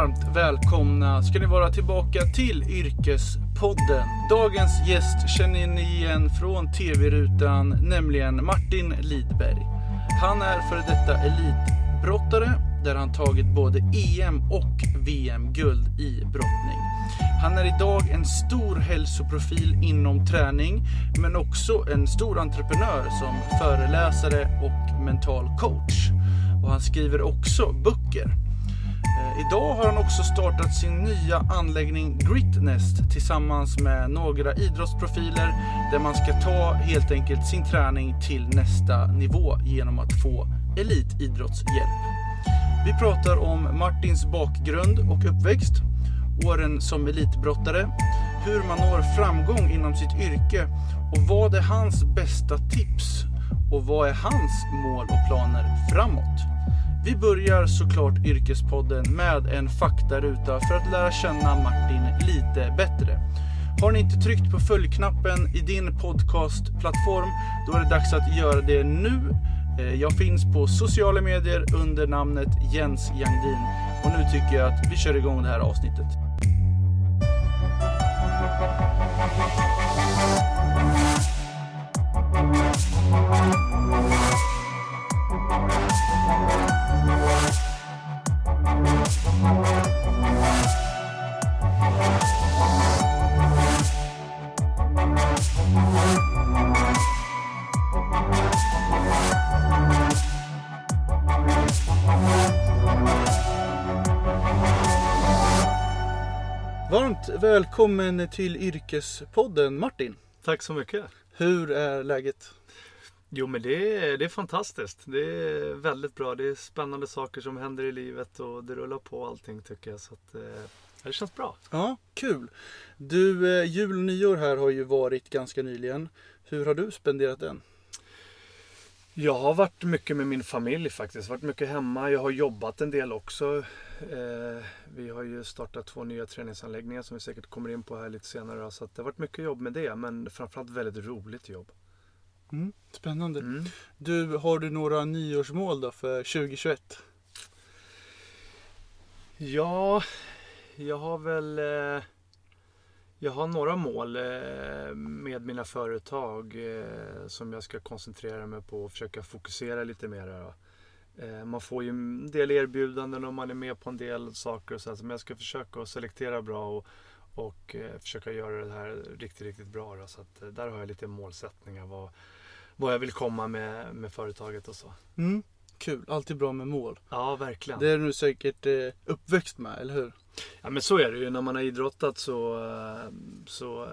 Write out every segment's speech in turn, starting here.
varmt välkomna ska ni vara tillbaka till Yrkespodden. Dagens gäst känner ni igen från TV-rutan, nämligen Martin Lidberg. Han är före detta elitbrottare där han tagit både EM och VM-guld i brottning. Han är idag en stor hälsoprofil inom träning men också en stor entreprenör som föreläsare och mental coach. Och han skriver också böcker. Idag har han också startat sin nya anläggning Gritnest tillsammans med några idrottsprofiler där man ska ta helt enkelt sin träning till nästa nivå genom att få elitidrottshjälp. Vi pratar om Martins bakgrund och uppväxt, åren som elitbrottare, hur man når framgång inom sitt yrke och vad är hans bästa tips och vad är hans mål och planer framåt. Vi börjar såklart Yrkespodden med en faktaruta för att lära känna Martin lite bättre. Har ni inte tryckt på följknappen i din podcastplattform, då är det dags att göra det nu. Eh, jag finns på sociala medier under namnet Jens Jangdin och nu tycker jag att vi kör igång det här avsnittet. Välkommen till Yrkespodden Martin. Tack så mycket. Hur är läget? Jo men det är, det är fantastiskt. Det är väldigt bra. Det är spännande saker som händer i livet och det rullar på allting tycker jag. Så att, eh, det känns bra. Ja, kul. Du, eh, jul och nyår här har ju varit ganska nyligen. Hur har du spenderat den? Jag har varit mycket med min familj faktiskt. Varit mycket hemma. Jag har jobbat en del också. Eh, vi har ju startat två nya träningsanläggningar som vi säkert kommer in på här lite senare. Så att det har varit mycket jobb med det. Men framförallt väldigt roligt jobb. Mm, spännande. Mm. Du, har du några nyårsmål då för 2021? Ja, jag har väl... Eh, jag har några mål eh, med mina företag eh, som jag ska koncentrera mig på och försöka fokusera lite mer. Eh, man får ju en del erbjudanden och man är med på en del saker och så, men jag ska försöka att selektera bra och, och försöka göra det här riktigt, riktigt bra. Då. Så att, där har jag lite målsättningar vad, vad jag vill komma med, med företaget och så. Mm, kul, alltid bra med mål. Ja, verkligen. Det är du säkert eh, uppväxt med, eller hur? Ja men så är det ju. När man har idrottat så, eh, så eh,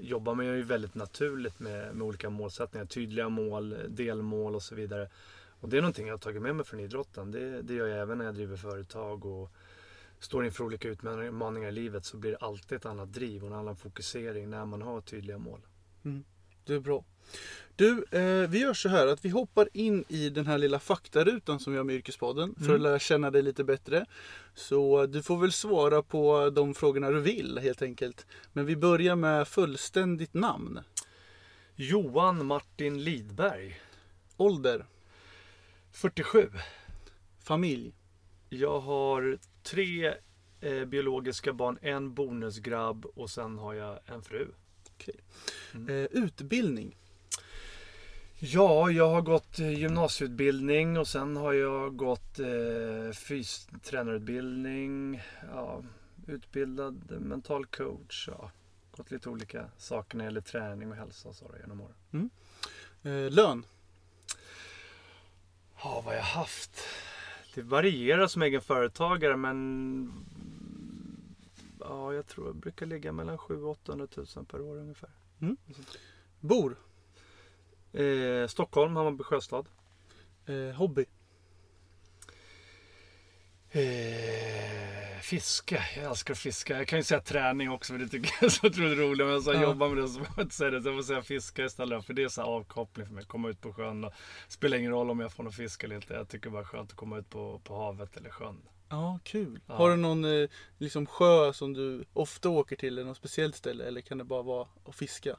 jobbar man ju väldigt naturligt med, med olika målsättningar. Tydliga mål, delmål och så vidare. Och det är någonting jag har tagit med mig från idrotten. Det, det gör jag även när jag driver företag och står inför olika utmaningar i livet så blir det alltid ett annat driv och en annan fokusering när man har tydliga mål. Det är bra. Du, eh, vi gör så här att vi hoppar in i den här lilla faktarutan som vi har med Yrkespodden för att Mm. lära känna dig lite bättre. Så du får väl svara på de frågorna du vill helt enkelt. Men vi börjar med fullständigt namn. Johan Martin Lidberg, Ålder, 47. familj, Jag har tre eh, biologiska barn, en bonusgrabb och sen har jag en fru. Mm. eh, utbildning, Ja, jag har gått eh, gymnasieutbildning och sen har jag gått eh, fystränarutbildning. Ja, utbildad mental coach. Ja, gått lite olika saker när det gäller träning och hälsa och så då, genom åren. eh, lön, Ja, vad har jag haft? Det varierar som egen företagare men ja, jag tror jag brukar ligga mellan 700 800 000 per år ungefär. bor, Eh, Stockholm, Hammarby Sjöstad. eh, hobby, Eh, fiska. Jag älskar att fiska. Jag kan ju säga träning också för det tycker jag är så otroligt roligt. Men jag så Ja. jobbar med det så får jag inte säga det. Så jag får säga fiska istället. För det är så avkoppling för mig. Komma ut på sjön och spelar ingen roll om jag får någon fisk eller inte. Jag tycker bara det är skönt att komma ut på, på havet eller sjön. ja kul. Ja. Har du någon eh, liksom sjö som du ofta åker till eller något speciellt ställe eller kan det bara vara att fiska?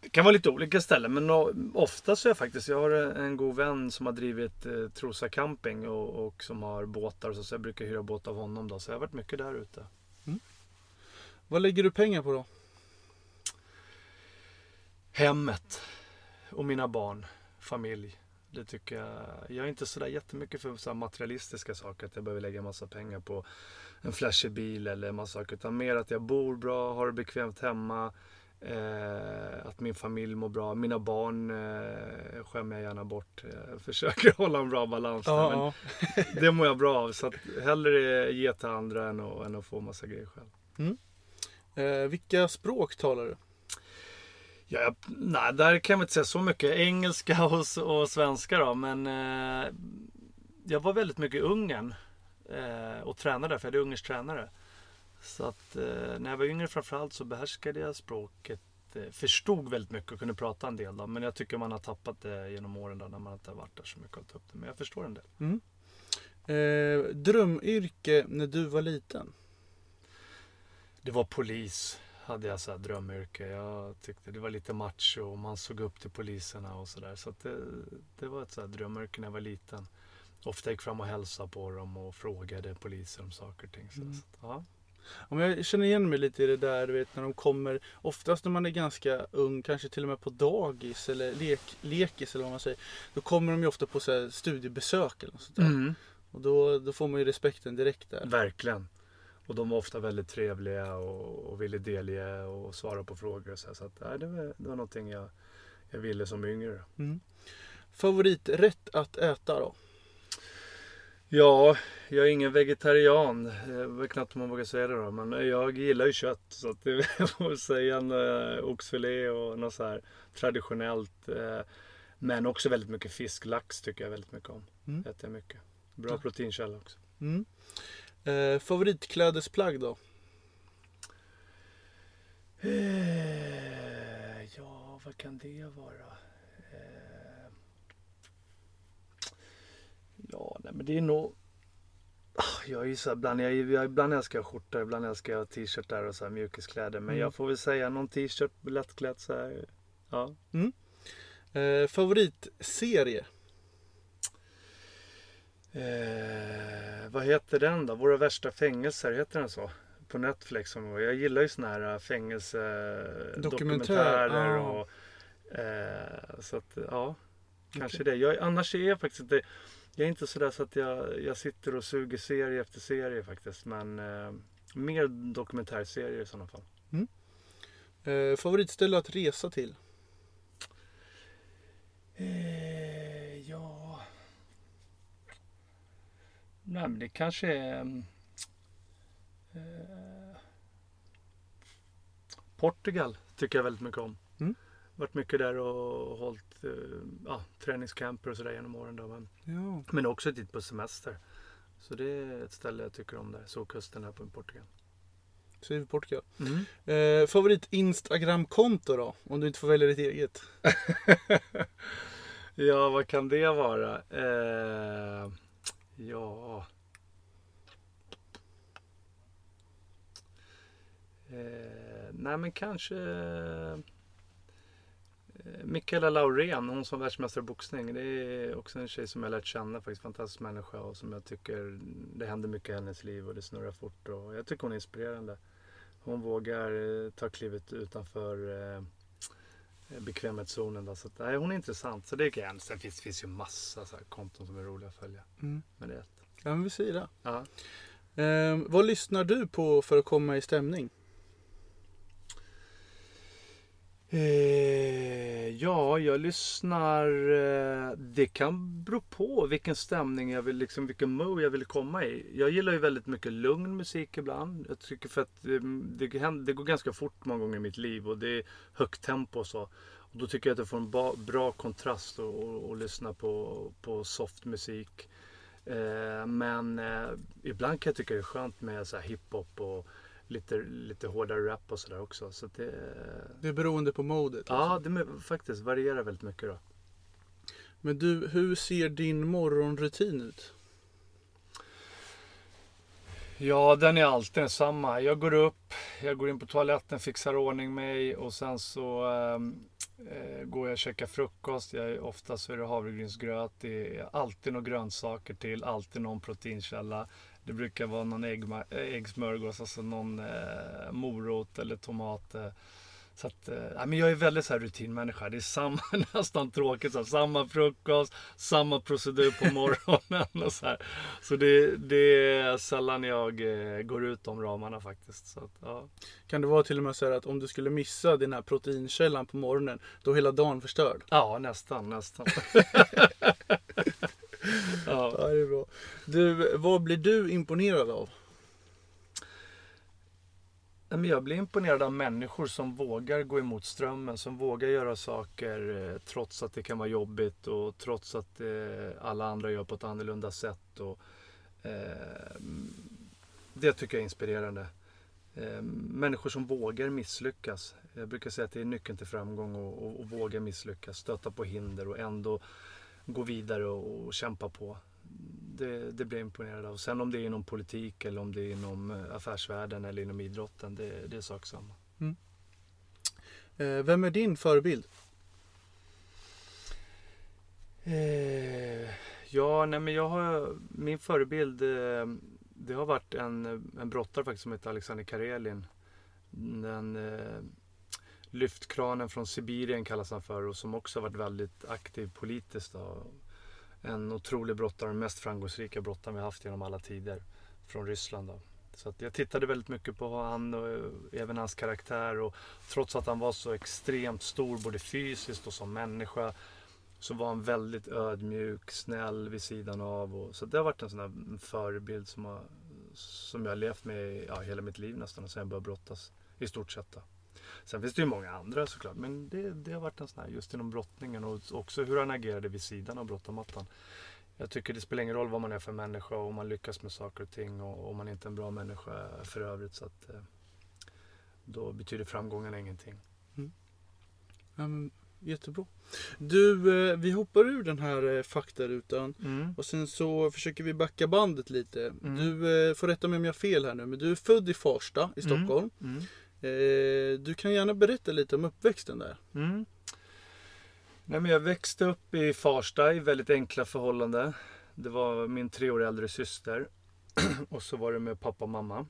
Det kan vara lite olika ställen men ofta så är jag faktiskt, jag har en god vän som har drivit eh, Trosa camping och, och, som har båtar så, så jag brukar hyra båt av honom då. Så jag har varit mycket där ute. Mm. Vad lägger du pengar på då? Hemmet och mina barn, familj. Det tycker jag. Jag är inte sådär jättemycket för så materialistiska saker. Att jag behöver lägga massa pengar på en flashig bil eller massa saker. Utan mer att jag bor bra, har det bekvämt hemma. Eh, att min familj mår bra. Mina barn eh, skämmer jag gärna bort. Jag försöker hålla en bra balans där, ja, men Det mår jag bra av. Så att hellre ge till andra än att, än att få massa grejer själv. Mm. Eh, vilka språk talar du? Ja, jag, nej, där kan jag inte säga så mycket. Engelska och, och svenska då. Men eh, jag var väldigt mycket i Ungern eh, och tränade för jag är ungersk tränare. Så att eh, när jag var yngre framförallt så behärskade jag språket. Eh, förstod väldigt mycket och kunde prata en del. Då, men jag tycker man har tappat det genom åren då, när man inte har varit där så mycket och upp det. Men jag förstår en del. Mm. Eh, drömyrke när du var liten? Det var polis hade jag så här drömyrke. Jag tyckte det var lite macho och man såg upp till poliserna och sådär. Så, så det, det, var ett så här drömyrke när jag var liten. Ofta gick fram och hälsade på dem och frågade poliser om saker och ting. Så, mm. så, ja. Om jag känner igen mig lite i det där, du vet när de kommer, oftast när man är ganska ung, kanske till och med på dagis eller lek, lekis eller vad man säger. Då kommer de ju ofta på så här studiebesök eller något sånt där. Mm. Och då, då får man ju respekten direkt där. Verkligen. Och de var ofta väldigt trevliga och, och ville delge och svara på frågor. Och så, så att, nej, det, var, det var någonting jag, jag ville som yngre. Mm. Favoriträtt att äta då? Ja, jag är ingen vegetarian. Jag vet knappt om man vågar säga det då. Men jag gillar ju kött. Så att det får säga en uh, oxfilé och något så här traditionellt. Uh, men också väldigt mycket fisk. Lax tycker jag väldigt mycket om. Mm. Äter jag mycket. Bra ja. proteinkälla också. Mm. Eh, favoritklädesplagg då? Eh, ja, vad kan det vara? Ja, nej, men det är nog... Ah, jag är ju så ibland, jag, jag, ibland älskar jag skjortor, ibland älskar jag t-shirtar och så här mjukiskläder. Men mm. jag får väl säga någon t-shirt, lättklädd så här. Ja. Mm. Eh, favoritserie? Eh, vad heter den då? Våra värsta fängelser, heter den så? På Netflix. Jag gillar ju såna här äh, fängelsedokumentärer. Ah. Och, eh, så att, ja, kanske okay. det. Jag, annars är jag faktiskt inte, jag är inte sådär så att jag, jag sitter och suger serie efter serie faktiskt. Men eh, mer dokumentärserier i sådana fall. Mm. Eh, favoritställe att resa till? Eh, ja, Nej, men det kanske är... Mm, eh, Portugal tycker jag väldigt mycket om. Varit mycket där och hållit eh, ja, träningscamper och sådär genom åren. Då, men, ja. men också dit på semester. Så det är ett ställe jag tycker om där. Solkusten här på Portugal. Så är vi Portugal. Mm. Eh, favorit Instagram-konto då? Om du inte får välja ditt eget. ja, vad kan det vara? Eh... Ja. Eh, nej men kanske Mikaela Laurén, hon som världsmästare i boxning. Det är också en tjej som jag lärt känna faktiskt. Fantastisk människa och som jag tycker det händer mycket i hennes liv och det snurrar fort. Och jag tycker hon är inspirerande. Hon vågar eh, ta klivet utanför eh, bekvämlighetszonen. Då. Så att, nej, hon är intressant. Så det kan jag. Sen finns finns ju massa så här konton som är roliga att följa. Mm. Men det är ett. Ja, men vi säger det. Ja. Eh, vad lyssnar du på för att komma i stämning? Eh, ja, jag lyssnar. Eh, det kan bero på vilken stämning jag vill, liksom vilken mood jag vill komma i. Jag gillar ju väldigt mycket lugn musik ibland. Jag tycker för att eh, det, det, det går ganska fort många gånger i mitt liv och det är högt tempo och så. Och då tycker jag att jag får en ba, bra kontrast och, lyssna på, på soft musik. Eh, men eh, ibland kan jag tycka det är skönt med så hiphop och lite, lite hårdare rap och sådär också. Så det, det är beroende på modet? Ja, alltså. det faktiskt varierar väldigt mycket då. Men du, hur ser din morgonrutin ut? Ja, den är alltid densamma. Jag går upp, jag går in på toaletten, fixar ordning mig och sen så ehm, eh, går jag och käkar frukost. Jag, oftast är det havregrynsgröt. Det är alltid några grönsaker till, alltid någon proteinkälla. Det brukar vara någon ägg, äggsmörgås, alltså någon eh, morot eller tomat. Eh, så att, äh, men jag är väldigt så här rutinmänniska. Det är samma, nästan tråkigt, så här, samma frukost, samma procedur på morgonen. Och så här. så det, det är sällan jag eh, går ut de ramarna faktiskt. Så att, ja. Kan det vara till och med så här att om du skulle missa den här proteinkällan på morgonen, då är hela dagen förstörd? Ja, nästan, nästan. ja. ja, det är bra. Du, vad blir du imponerad av? Jag blir imponerad av människor som vågar gå emot strömmen, som vågar göra saker eh, trots att det kan vara jobbigt och trots att eh, alla andra gör på ett annorlunda sätt. Och, eh, det tycker jag är inspirerande. Människor som vågar misslyckas. Jag brukar säga att det är nyckeln till framgång och, och, och våga misslyckas, stöta på hinder och ändå gå vidare och, och kämpa på det, det blir jag imponerad av. Sen om det är inom politik eller om det är inom eh, affärsvärlden eller inom idrotten, det, det är sak samma. Mm. Eh, vem är din förebild? Eh, ja, nej men jag har, min förebild eh, det har varit en, en brottare faktiskt som heter Alexander Karelin. Den eh, lyftkranen från Sibirien kallas han för och som också har varit väldigt aktiv politiskt. Då en otrolig brottare, den mest framgångsrika brottaren vi haft genom alla tider från Ryssland. Då. Så jag tittade väldigt mycket på han och eh, även hans karaktär och trots att han var så extremt stor både fysiskt och som människa så var han väldigt ödmjuk, snäll vid sidan av. Och, så det har varit en sån här förebild som, har, som jag har levt med ja, hela mitt liv nästan sen jag började brottas i stort sett. Då. Sen finns det ju många andra såklart. Men det, det har varit en sån här just inom brottningen och också hur han agerade vid sidan av brottarmattan. Jag tycker det spelar ingen roll vad man är för människa och om man lyckas med saker och ting och om man inte är en bra människa för övrigt. Så att, eh, då betyder framgången ingenting. Mm. Um, jättebra. Du, eh, vi hoppar ur den här eh, faktarutan mm. och sen så försöker vi backa bandet lite. Mm. Du får rätta mig om jag har fel här nu, men du är född i Farsta i mm. Stockholm. Mm. Eh, du kan gärna berätta lite om uppväxten där. Mm. Nej, men jag växte upp i Farsta i väldigt enkla förhållanden. Det var min tre år äldre syster och så var det med pappa och mamma.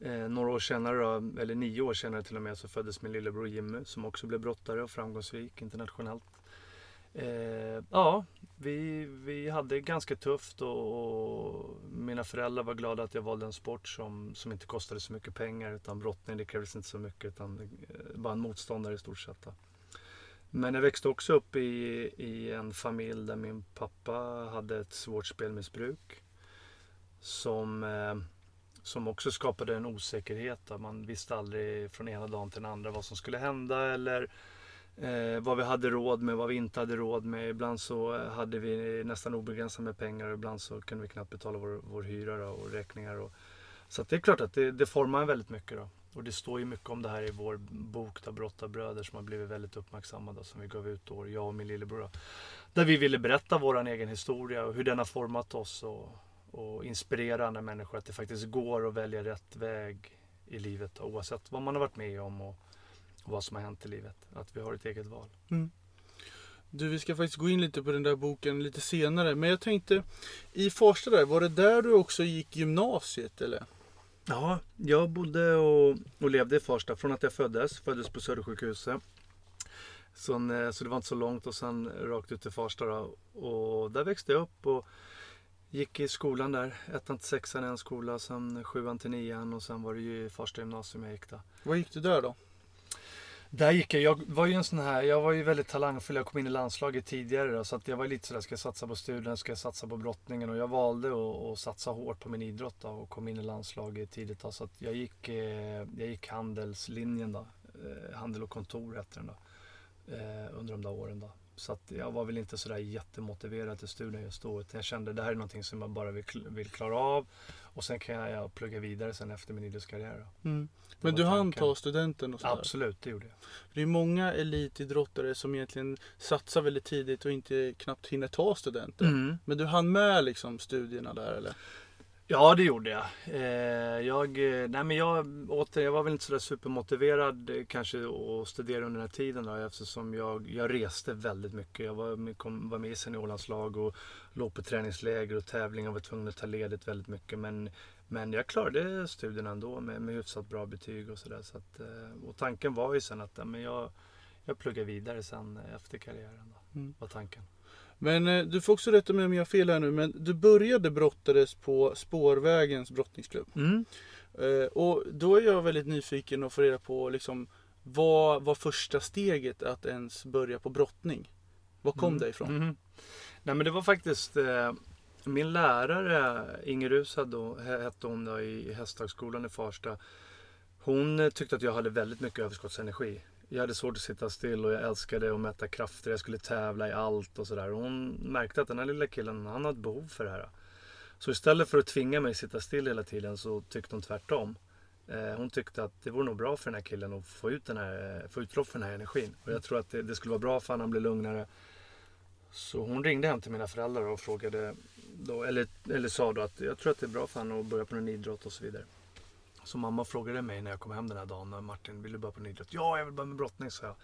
Eh, några år senare, då, eller nio år senare till och med, så föddes min lillebror Jimmy som också blev brottare och framgångsrik internationellt. Eh, ja, vi, vi hade ganska tufft och, och, mina föräldrar var glada att jag valde en sport som, som inte kostade så mycket pengar utan brottning det krävdes inte så mycket utan eh, bara en motståndare i stort sett. Men jag växte också upp i, i en familj där min pappa hade ett svårt spelmissbruk som, eh, som också skapade en osäkerhet. Man visste aldrig från ena dagen till den andra vad som skulle hända eller Eh, vad vi hade råd med, vad vi inte hade råd med. Ibland så eh, hade vi nästan obegränsat med pengar och ibland så kunde vi knappt betala vår, vår hyra då, och räkningar. Och, så det är klart att det, det formar en väldigt mycket. Då. Och det står ju mycket om det här i vår bok då, Brottarbröder som har blivit väldigt uppmärksammad som vi gav ut då, jag och min lillebror. Då. Där vi ville berätta vår egen historia och hur den har format oss och, och inspirera andra människor att det faktiskt går att välja rätt väg i livet då, oavsett vad man har varit med om. Och, vad som har hänt i livet. Att vi har ett eget val. Mm. Du, vi ska faktiskt gå in lite på den där boken lite senare. Men jag tänkte, i Farsta där, var det där du också gick gymnasiet eller? Ja, jag bodde och, och levde i Farsta från att jag föddes. Föddes på Södersjukhuset. Så, eh, så det var inte så långt och sen rakt ut till Farsta då. Och där växte jag upp och gick i skolan där. Ettan till sexan i en skola, sen sjuan till nian och sen var det ju Farsta gymnasium jag gick där. Vad gick du där då? Där gick jag. Jag var ju en sån här, jag var ju väldigt talangfull. Jag kom in i landslaget tidigare då, så att jag var lite sådär, ska jag satsa på studien, ska jag satsa på brottningen? Och jag valde att, att satsa hårt på min idrott då, och kom in i landslaget tidigt. Då, så att jag gick, eh, jag gick handelslinjen då. Eh, handel och kontor hette den då. Eh, under de där åren då. Så att jag var väl inte sådär jättemotiverad till studien just då. Jag kände att det här är någonting som jag bara vill, vill klara av. Och sen kan jag plugga vidare sen efter min idrottskarriär. Mm. Men du hann ta studenten och sådär? Absolut, det gjorde jag. Det är många elitidrottare som egentligen satsar väldigt tidigt och inte knappt hinner ta studenten. Mm. Men du hann med liksom studierna där eller? Ja, det gjorde jag. Eh, jag, eh, nej men jag, åter, jag var väl inte sådär supermotiverad eh, kanske att studera under den här tiden då, eftersom jag, jag reste väldigt mycket. Jag var, kom, var med i seniorlandslag och låg på träningsläger och tävlingar och var tvungen att ta ledigt väldigt mycket. Men, men jag klarade studierna ändå med, med hyfsat bra betyg och sådär. Så att, och tanken var ju sen att men jag, jag pluggar vidare sen efter karriären. Då, mm. var tanken. Men eh, du får också rätta mig om jag har fel här nu, men du började brottades på Spårvägens brottningsklubb. Mm. Eh, och då är jag väldigt nyfiken att få reda på liksom, vad var första steget att ens börja på brottning? Var kom mm. det ifrån? Mm. Nej men det var faktiskt eh, min lärare Inger Rusad då, hette hon då, i Hästhögskolan i Farsta. Hon tyckte att jag hade väldigt mycket överskottsenergi. Jag hade svårt att sitta still och jag älskade att mäta krafter. Jag skulle tävla i allt och sådär. Hon märkte att den här lilla killen, han hade behov för det här. Så istället för att tvinga mig att sitta still hela tiden så tyckte hon tvärtom. Eh, hon tyckte att det vore nog bra för den här killen att få ut, den här, eh, få utlopp för den här energin. Och jag tror att det, det skulle vara bra för honom, han blir lugnare. Så hon ringde hem till mina föräldrar och frågade, då, eller, eller sa då att jag tror att det är bra för honom att börja på en idrott och så vidare. Så mamma frågade mig när jag kom hem den här dagen. Martin, vill du börja på en idrott? Ja, jag vill börja med brottning, sa jag.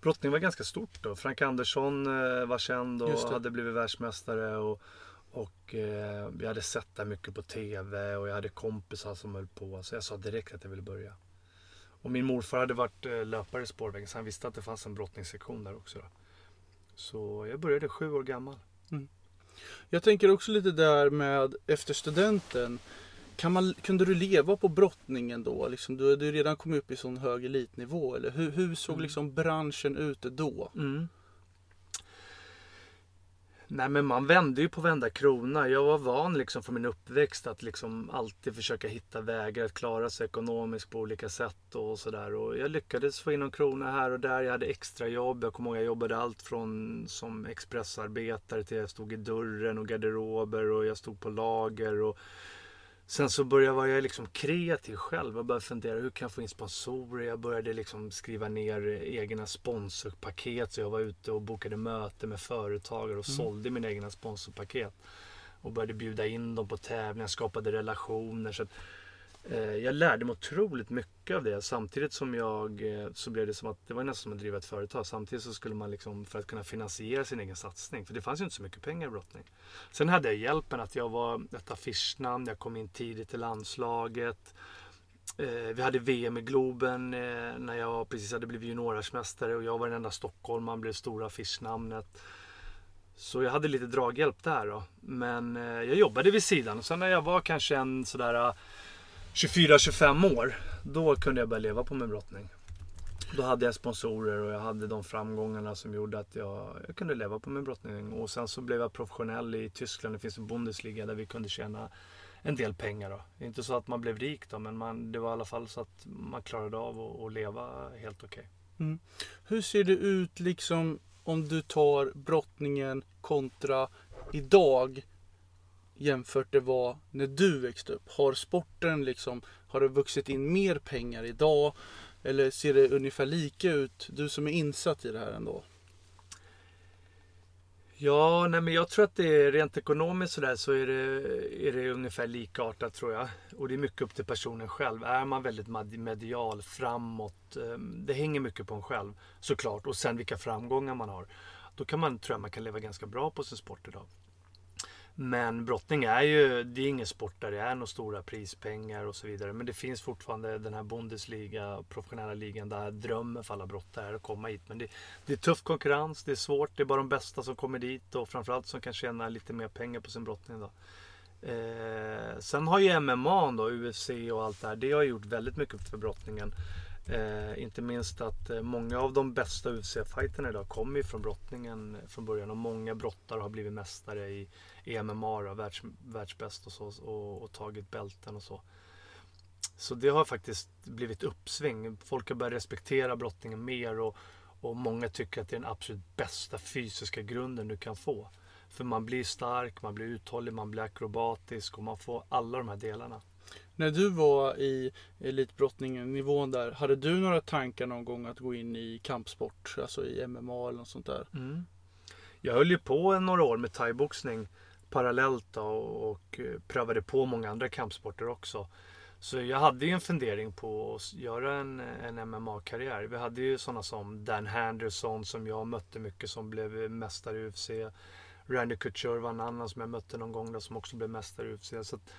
Brottning var ganska stort då. Frank Andersson eh, var känd och hade blivit världsmästare. Och, och eh, jag hade sett det mycket på TV och jag hade kompisar som höll på. Så jag sa direkt att jag ville börja. Och min morfar hade varit eh, löpare i spårvägen så han visste att det fanns en brottningssektion där också. Då. Så jag började sju år gammal. Mm. Jag tänker också lite där med efter studenten. Kan man, kunde du leva på brottningen då? Liksom, du hade ju redan kommit upp i sån hög elitnivå. Eller hur, hur såg mm. liksom branschen ut då? Mm. Nej men man vände ju på varenda krona. Jag var van liksom från min uppväxt att liksom alltid försöka hitta vägar att klara sig ekonomiskt på olika sätt och sådär. Och jag lyckades få in någon krona här och där. Jag hade extra jobb. Jag kommer ihåg jag jobbade allt från som expressarbetare till jag stod i dörren och garderober och jag stod på lager. och Sen så började jag vara liksom kreativ själv. Jag började fundera hur kan jag få in sponsorer? Jag började liksom skriva ner egna sponsorpaket. Så jag var ute och bokade möte med företagare och mm. sålde mina egna sponsorpaket. Och började bjuda in dem på tävlingar, skapade relationer. Så att, Eh, jag lärde mig otroligt mycket av det samtidigt som jag eh, så blev det som att det var nästan som att driva ett företag. Samtidigt så skulle man liksom för att kunna finansiera sin egen satsning. För det fanns ju inte så mycket pengar i brottning. Sen hade jag hjälpen att jag var ett affischnamn. Jag kom in tidigt i landslaget. Eh, vi hade VM i Globen när jag precis hade blivit juniorsmästare och jag var den enda stockholmaren, blev stora affischnamnet. Så jag hade lite draghjälp där då. Men jag jobbade vid sidan. Och sen när jag var kanske en sådär 24-25 år, då kunde jag börja leva på min brottning. Då hade jag sponsorer och jag hade de framgångarna som gjorde att jag, jag kunde leva på min brottning. Och sen så blev jag professionell i Tyskland. Det finns en Bundesliga där vi kunde tjäna en del pengar. Då. Inte så att man blev rik då, men man, det var i alla fall så att man klarade av att, att leva helt okej. Okay. Mm. Hur ser det ut liksom om du tar brottningen kontra idag? Jämfört det var när du växte upp? Har sporten liksom, har det vuxit in mer pengar idag? Eller ser det ungefär lika ut? Du som är insatt i det här ändå. Ja, nej men jag tror att det är rent ekonomiskt sådär så är det, är det ungefär likartat tror jag. Och det är mycket upp till personen själv. Är man väldigt medial, framåt, ehm, det hänger mycket på en själv såklart. Och sen vilka framgångar man har. Då kan man, tror jag man kan leva ganska bra på sin sport idag. Men brottning är ju, det är ingen sport där det är några stora prispengar och så vidare. Men det finns fortfarande den här Bundesliga, professionella ligan, där drömmen för alla brottare är att komma hit. Men det, det, är tuff konkurrens, det är svårt, det är bara de bästa som kommer dit och framförallt som kan tjäna lite mer pengar på sin brottning. Då. Eh, sen har ju MMA, då, UFC och allt det här, det har gjort väldigt mycket för brottningen. Eh, inte minst att eh, många av de bästa UFC-fighterna idag kommer ju från brottningen eh, från början och många brottare har blivit mästare i, i MMA, då, världs, världsbäst och så och, och, tagit bälten och så. Så det har faktiskt blivit uppsving. Folk har börjat respektera brottningen mer och, och många tycker att det är den absolut bästa fysiska grunden du kan få. För man blir stark, man blir uthållig, man blir akrobatisk och man får alla de här delarna. När du var i elitbrottningen nivån där, hade du några tankar någon gång att gå in i kampsport? Alltså i MMA eller något sånt där? Mm. Jag höll ju på några år med thaiboxning parallellt då och eh, prövade på många andra kampsporter också. Så jag hade ju en fundering på att göra en, en MMA-karriär. Vi hade ju sådana som Dan Henderson som jag mötte mycket som blev mästare i UFC. Randy Couture var en annan som jag mötte någon gång där som också blev mästare i UFC. Så att, eh,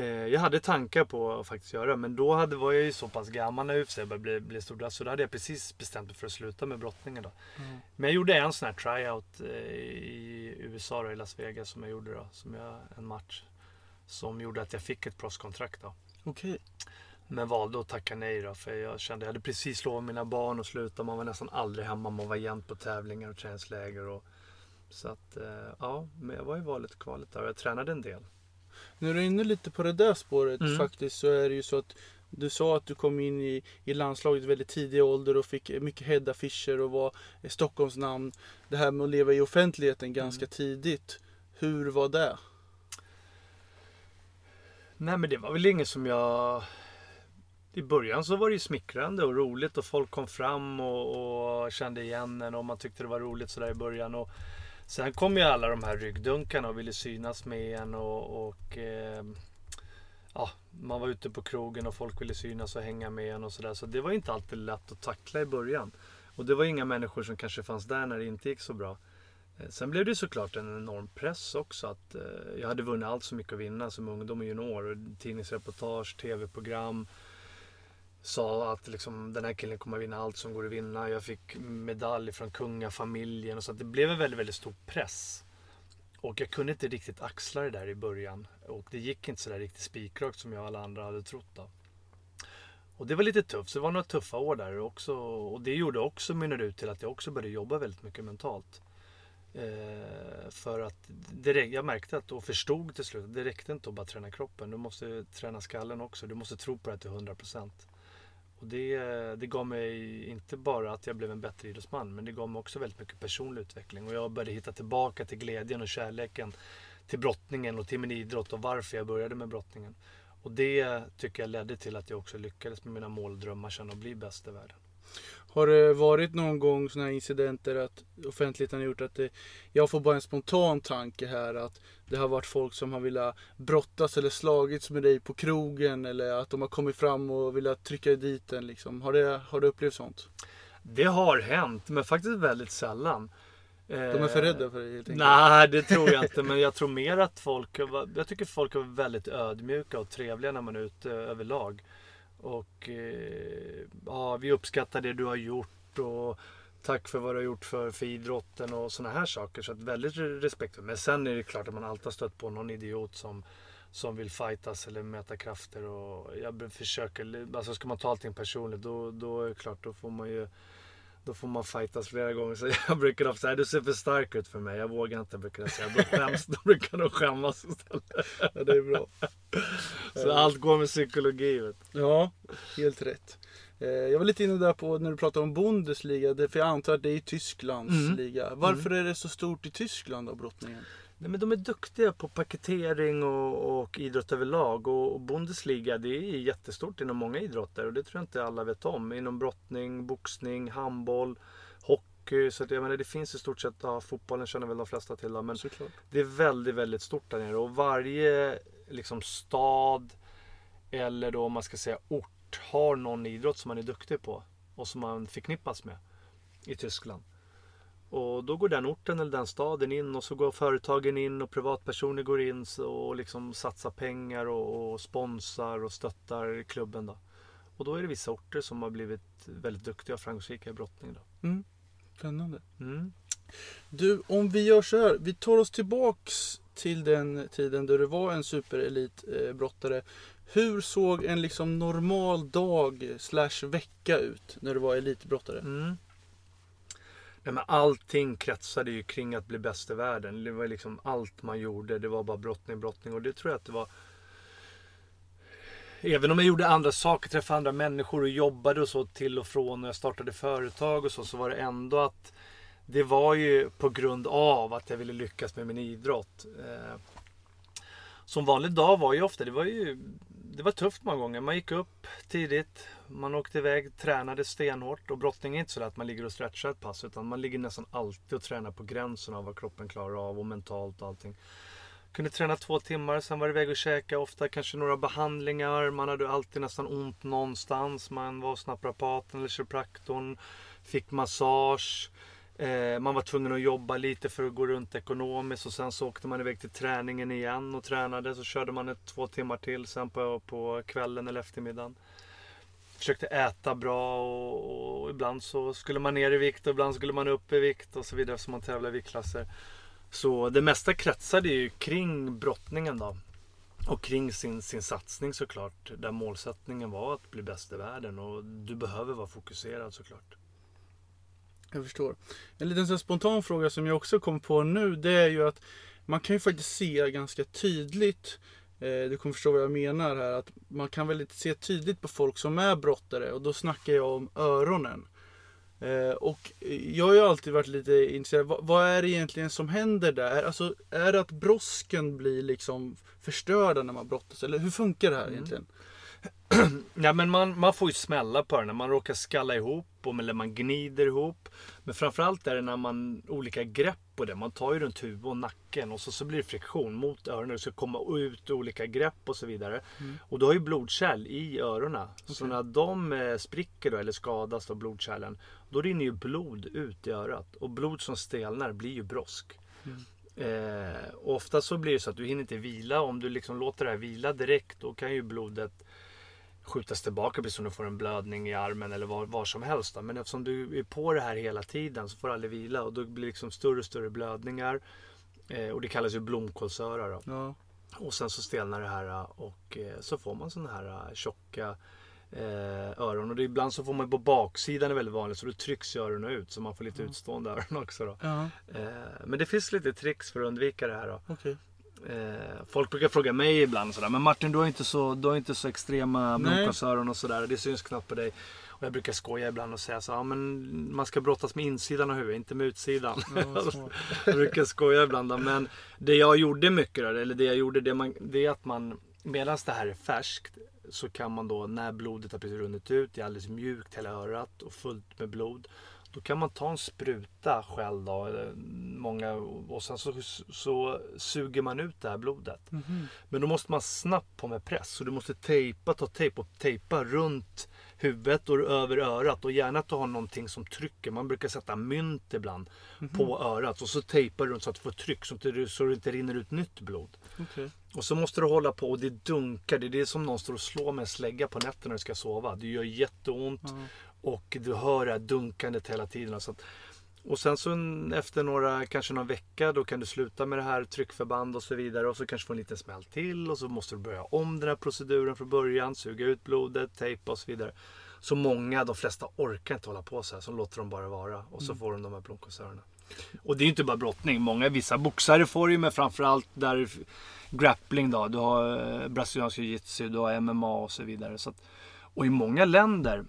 jag hade tankar på att faktiskt göra men då hade, var jag ju så pass gammal när UFC började bli, bli stora så då hade jag precis bestämt mig för att sluta med brottningen. Då. Mm. Men jag gjorde en sån här tryout eh, i USA, då, i Las Vegas, som jag gjorde då. Som jag, en match som gjorde att jag fick ett proffskontrakt. Okay. Men valde att tacka nej då, för jag kände, jag hade precis lovat mina barn att sluta. Man var nästan aldrig hemma, man var jämt på tävlingar och träningsläger. Och, så att, eh, ja, men jag var i valet och kvalet där och jag tränade en del. När du är inne lite på det där spåret mm. faktiskt så är det ju så att du sa att du kom in i, i landslaget väldigt tidig ålder och fick mycket headaffischer och var Stockholms namn. Det här med att leva i offentligheten mm. ganska tidigt. Hur var det? Nej men det var väl inget som jag... I början så var det ju smickrande och roligt och folk kom fram och, och kände igen en och man tyckte det var roligt sådär i början. Och sen kom ju alla de här ryggdunkarna och ville synas med en och, och eh, ja, man var ute på krogen och folk ville synas och hänga med en och sådär. Så det var inte alltid lätt att tackla i början. Och det var inga människor som kanske fanns där när det inte gick så bra. Eh, sen blev det såklart en enorm press också. Att, eh, jag hade vunnit allt så mycket att vinna som ungdom och junior. Tidningsreportage, tv-program. Sa att liksom, den här killen kommer vinna allt som går att vinna. Jag fick medalj från kungafamiljen. Och så det blev en väldigt, väldigt stor press. Och jag kunde inte riktigt axla det där i början. Och det gick inte sådär riktigt spikrakt som jag och alla andra hade trott. Då. Och det var lite tufft. Så det var några tuffa år där också. Och det gjorde också mynnade ut till att jag också började jobba väldigt mycket mentalt. Eh, för att det, jag märkte att och förstod till slut att det räckte inte att bara träna kroppen. Du måste träna skallen också. Du måste tro på det till 100%. Och det, det gav mig inte bara att jag blev en bättre idrottsman men det gav mig också väldigt mycket personlig utveckling. Och jag började hitta tillbaka till glädjen och kärleken till brottningen och till min idrott och varför jag började med brottningen. Och det tycker jag ledde till att jag också lyckades med mina mål och drömmar sen att bli bäst i världen. Har det varit någon gång sådana här incidenter att offentligheten har gjort att det, jag får bara en spontan tanke här att det har varit folk som har velat brottas eller slagits med dig på krogen eller att de har kommit fram och velat trycka dit en liksom. Har, det, har du upplevt sånt? Det har hänt, men faktiskt väldigt sällan. De är för rädda för det helt enkelt? Nej, det tror jag inte. Men jag tror mer att folk, jag tycker folk är väldigt ödmjuka och trevliga när man är ute överlag. Och eh, ja, vi uppskattar det du har gjort och tack för vad du har gjort för, för idrotten och sådana här saker. Så att väldigt respektfullt. Men sen är det klart att man alltid har stött på någon idiot som, som vill fightas eller mäta krafter. Och jag försöker, alltså ska man ta allting personligt då, då är det klart, då får man ju då får man fightas flera gånger. Så jag brukar ofta säga, du ser för stark ut för mig. Jag vågar inte brukar jag säga. Då, skäms, då brukar de skämmas istället. Ja, det är bra. Så allt går med psykologi. Vet. Ja, helt rätt. Eh, jag var lite inne där på när du pratade om Bundesliga. För jag antar att det är Tysklands mm. liga. Varför mm. är det så stort i Tyskland då, brottningen? Nej, men de är duktiga på paketering och, och idrott överlag. Och, och Bundesliga det är jättestort inom många idrotter och det tror jag inte alla vet om. Inom brottning, boxning, handboll, hockey. Så att, jag menar, det finns i stort sett, ja, fotbollen känner väl de flesta till. Men Såklart. det är väldigt, väldigt stort där nere. Och varje liksom, stad eller då om man ska säga ort har någon idrott som man är duktig på och som man förknippas med i Tyskland. Och då går den orten eller den staden in och så går företagen in och privatpersoner går in och liksom satsar pengar och, och sponsrar och stöttar klubben. Då. Och då är det vissa orter som har blivit väldigt duktiga och framgångsrika i brottning. Då. Mm. Spännande. Mm. Du, om vi gör så här. Vi tar oss tillbaks till den tiden då du var en superelitbrottare. Eh, Hur såg en liksom normal dag slash vecka ut när du var elitbrottare? Mm. Nej, men allting kretsade ju kring att bli bäst i världen. Det var liksom allt man gjorde. Det var bara brottning, brottning. Och det tror jag att det var... Även om jag gjorde andra saker, träffade andra människor och jobbade och så till och från. Och jag startade företag och så. Så var det ändå att det var ju på grund av att jag ville lyckas med min idrott. Eh, som vanlig dag var ju ofta, det var ju det var tufft många gånger. Man gick upp tidigt, man åkte iväg, tränade stenhårt. Och brottning är inte så att man ligger och stretchar ett pass. Utan man ligger nästan alltid och tränar på gränsen av vad kroppen klarar av och mentalt och allting. Kunde träna två timmar, sen var det iväg och käka. Ofta kanske några behandlingar. Man hade alltid nästan ont någonstans. Man var hos naprapaten eller kiropraktorn. Fick massage. Eh, man var tvungen att jobba lite för att gå runt ekonomiskt och sen så åkte man iväg till träningen igen och tränade. Så körde man ett två timmar till sen på, på kvällen eller eftermiddagen. Försökte äta bra och, och, ibland så skulle man ner i vikt och ibland skulle man upp i vikt och så vidare eftersom man tävlar i viktklasser. Så det mesta kretsade ju kring brottningen då. Och kring sin, sin satsning såklart. Där målsättningen var att bli bäst i världen och du behöver vara fokuserad såklart. Jag förstår. En liten så spontan fråga som jag också kom på nu det är ju att man kan ju faktiskt se ganska tydligt eh, du kommer förstå vad jag menar här. Att man kan väldigt se tydligt på folk som är brottare och då snackar jag om öronen. Eh, och jag har ju alltid varit lite intresserad. Vad, är det egentligen som händer där? Alltså, är det att brosken blir liksom förstörda när man brottas? Eller hur funkar det här mm. Ja, men man, man får ju smälla på det när man råkar skalla ihop eller man gnider ihop. Men framförallt är det när man olika grepp på det. Man tar ju runt huvudet och nacken och så, så blir det friktion mot öronen. Det ska komma ut olika grepp och så vidare. Mm. Och du har ju blodkärl i öronen. Okay. Så när de eh, spricker då, eller skadas av blodkärlen. Då rinner ju blod ut i örat. Och blod som stelnar blir ju brosk. Mm. Eh, ofta så blir det så att du hinner inte vila. Om du liksom låter det här vila direkt då kan ju blodet skjutas tillbaka precis som du får en blödning i armen eller var, var som helst. Då. Men eftersom du är på det här hela tiden så får du aldrig vila och då blir det liksom större och större blödningar. Eh, och det kallas ju blomkålsöra. Ja. Och sen så stelnar det här och eh, så får man sådana här eh, tjocka eh, öron. Och det, ibland så får man på baksidan är väldigt vanligt så då trycks öronen ut så man får lite mm. utstående öron också. Då. Ja. Eh, men det finns lite tricks för att undvika det här. Då. Okay. Eh, folk brukar fråga mig ibland sådär, men Martin du har inte så, du har inte så extrema blomkålsöron och sådär. Det syns knappt på dig. Och jag brukar skoja ibland och säga så ja men man ska brottas med insidan av huvudet, inte med utsidan. Ja, jag brukar skoja ibland. Men det jag gjorde mycket, eller det jag gjorde, det, man, det är att man, medan det här är färskt, så kan man då när blodet har precis runnit ut, det är alldeles mjukt hela örat och fullt med blod. Då kan man ta en spruta själv då, många, och sen så, så suger man ut det här blodet. Mm -hmm. Men då måste man snabbt på med press. Så du måste tejpa, ta tejp och tejpa runt huvudet och över örat. Och gärna att du har någonting som trycker. Man brukar sätta mynt ibland mm -hmm. på örat. Och så tejpar runt så att du får tryck så att så det inte rinner ut nytt blod. Okay. Och så måste du hålla på och det dunkar. Det är det som någon står och slår med en slägga på nätterna när du ska sova. Det gör jätteont. Mm. Och du hör det här dunkandet hela tiden. Så att, och sen så efter några, kanske någon vecka, då kan du sluta med det här tryckförband och så vidare. Och så kanske få en liten smäll till och så måste du börja om den här proceduren från början. Suga ut blodet, tejpa och så vidare. Så många, de flesta orkar inte hålla på så här. Så låter de bara vara. Och så mm. får de de här blomkålsörerna. Och det är ju inte bara brottning. Många, vissa boxare får ju med framförallt där grappling då. Du har eh, brasiliansk jiu-jitsu, du har MMA och så vidare. Så att, och i många länder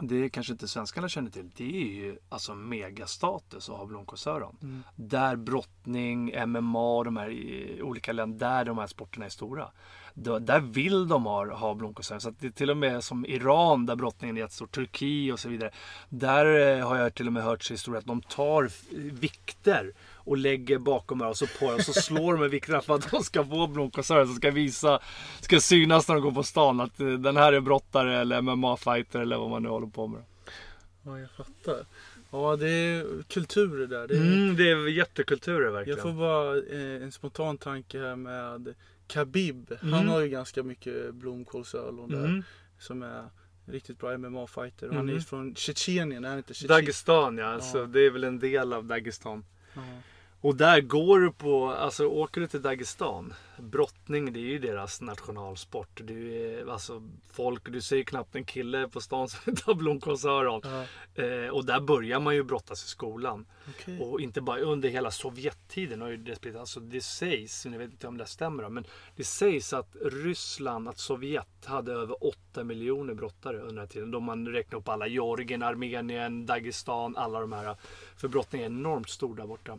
det kanske inte svenskarna känner till. Det är ju alltså megastatus att ha blomkålsöron. Mm. Där brottning, MMA, de här olika länder, där de här sporterna är stora. Där vill de ha, ha blomkålsöron. Så det är till och med som Iran där brottningen är jättestor, Turkiet och så vidare. Där eh, har jag till och med hört historier att de tar vikter och lägger bakom så på och så slår de med vikterna för att de ska få blomkålsöron som ska visa, ska synas när de går på stan att eh, den här är brottare eller MMA-fighter eller vad man nu håller på med. Ja, jag fattar. Ja, det är kulturer där. Det är, mm, det är jättekulturer verkligen. Jag får bara eh, en spontan tanke här med Khabib. Mm. Han har ju ganska mycket blomkålsöron där. Mm. Som är riktigt bra MMA-fighter. Mm. Han är mm. från Tjetjenien, är han inte Tjetjenien? Dagestan ja, ja. det är väl en del av Dagestan. Ja. Och där går du på, alltså åker du till Dagestan, brottning det är ju deras nationalsport. Du är, alltså folk, du ser knappt en kille på stan som inte har blomkålsöron. Ja. Eh, och där börjar man ju brottas i skolan. Okay. Och inte bara under hela Sovjettiden har ju det. Alltså det sägs, jag vet inte om det stämmer men det sägs att Ryssland, att Sovjet hade över 8 miljoner brottare under den här tiden. Då man räknar upp alla Georgien, Armenien, Dagestan, alla de här. För brottning är enormt stor där borta.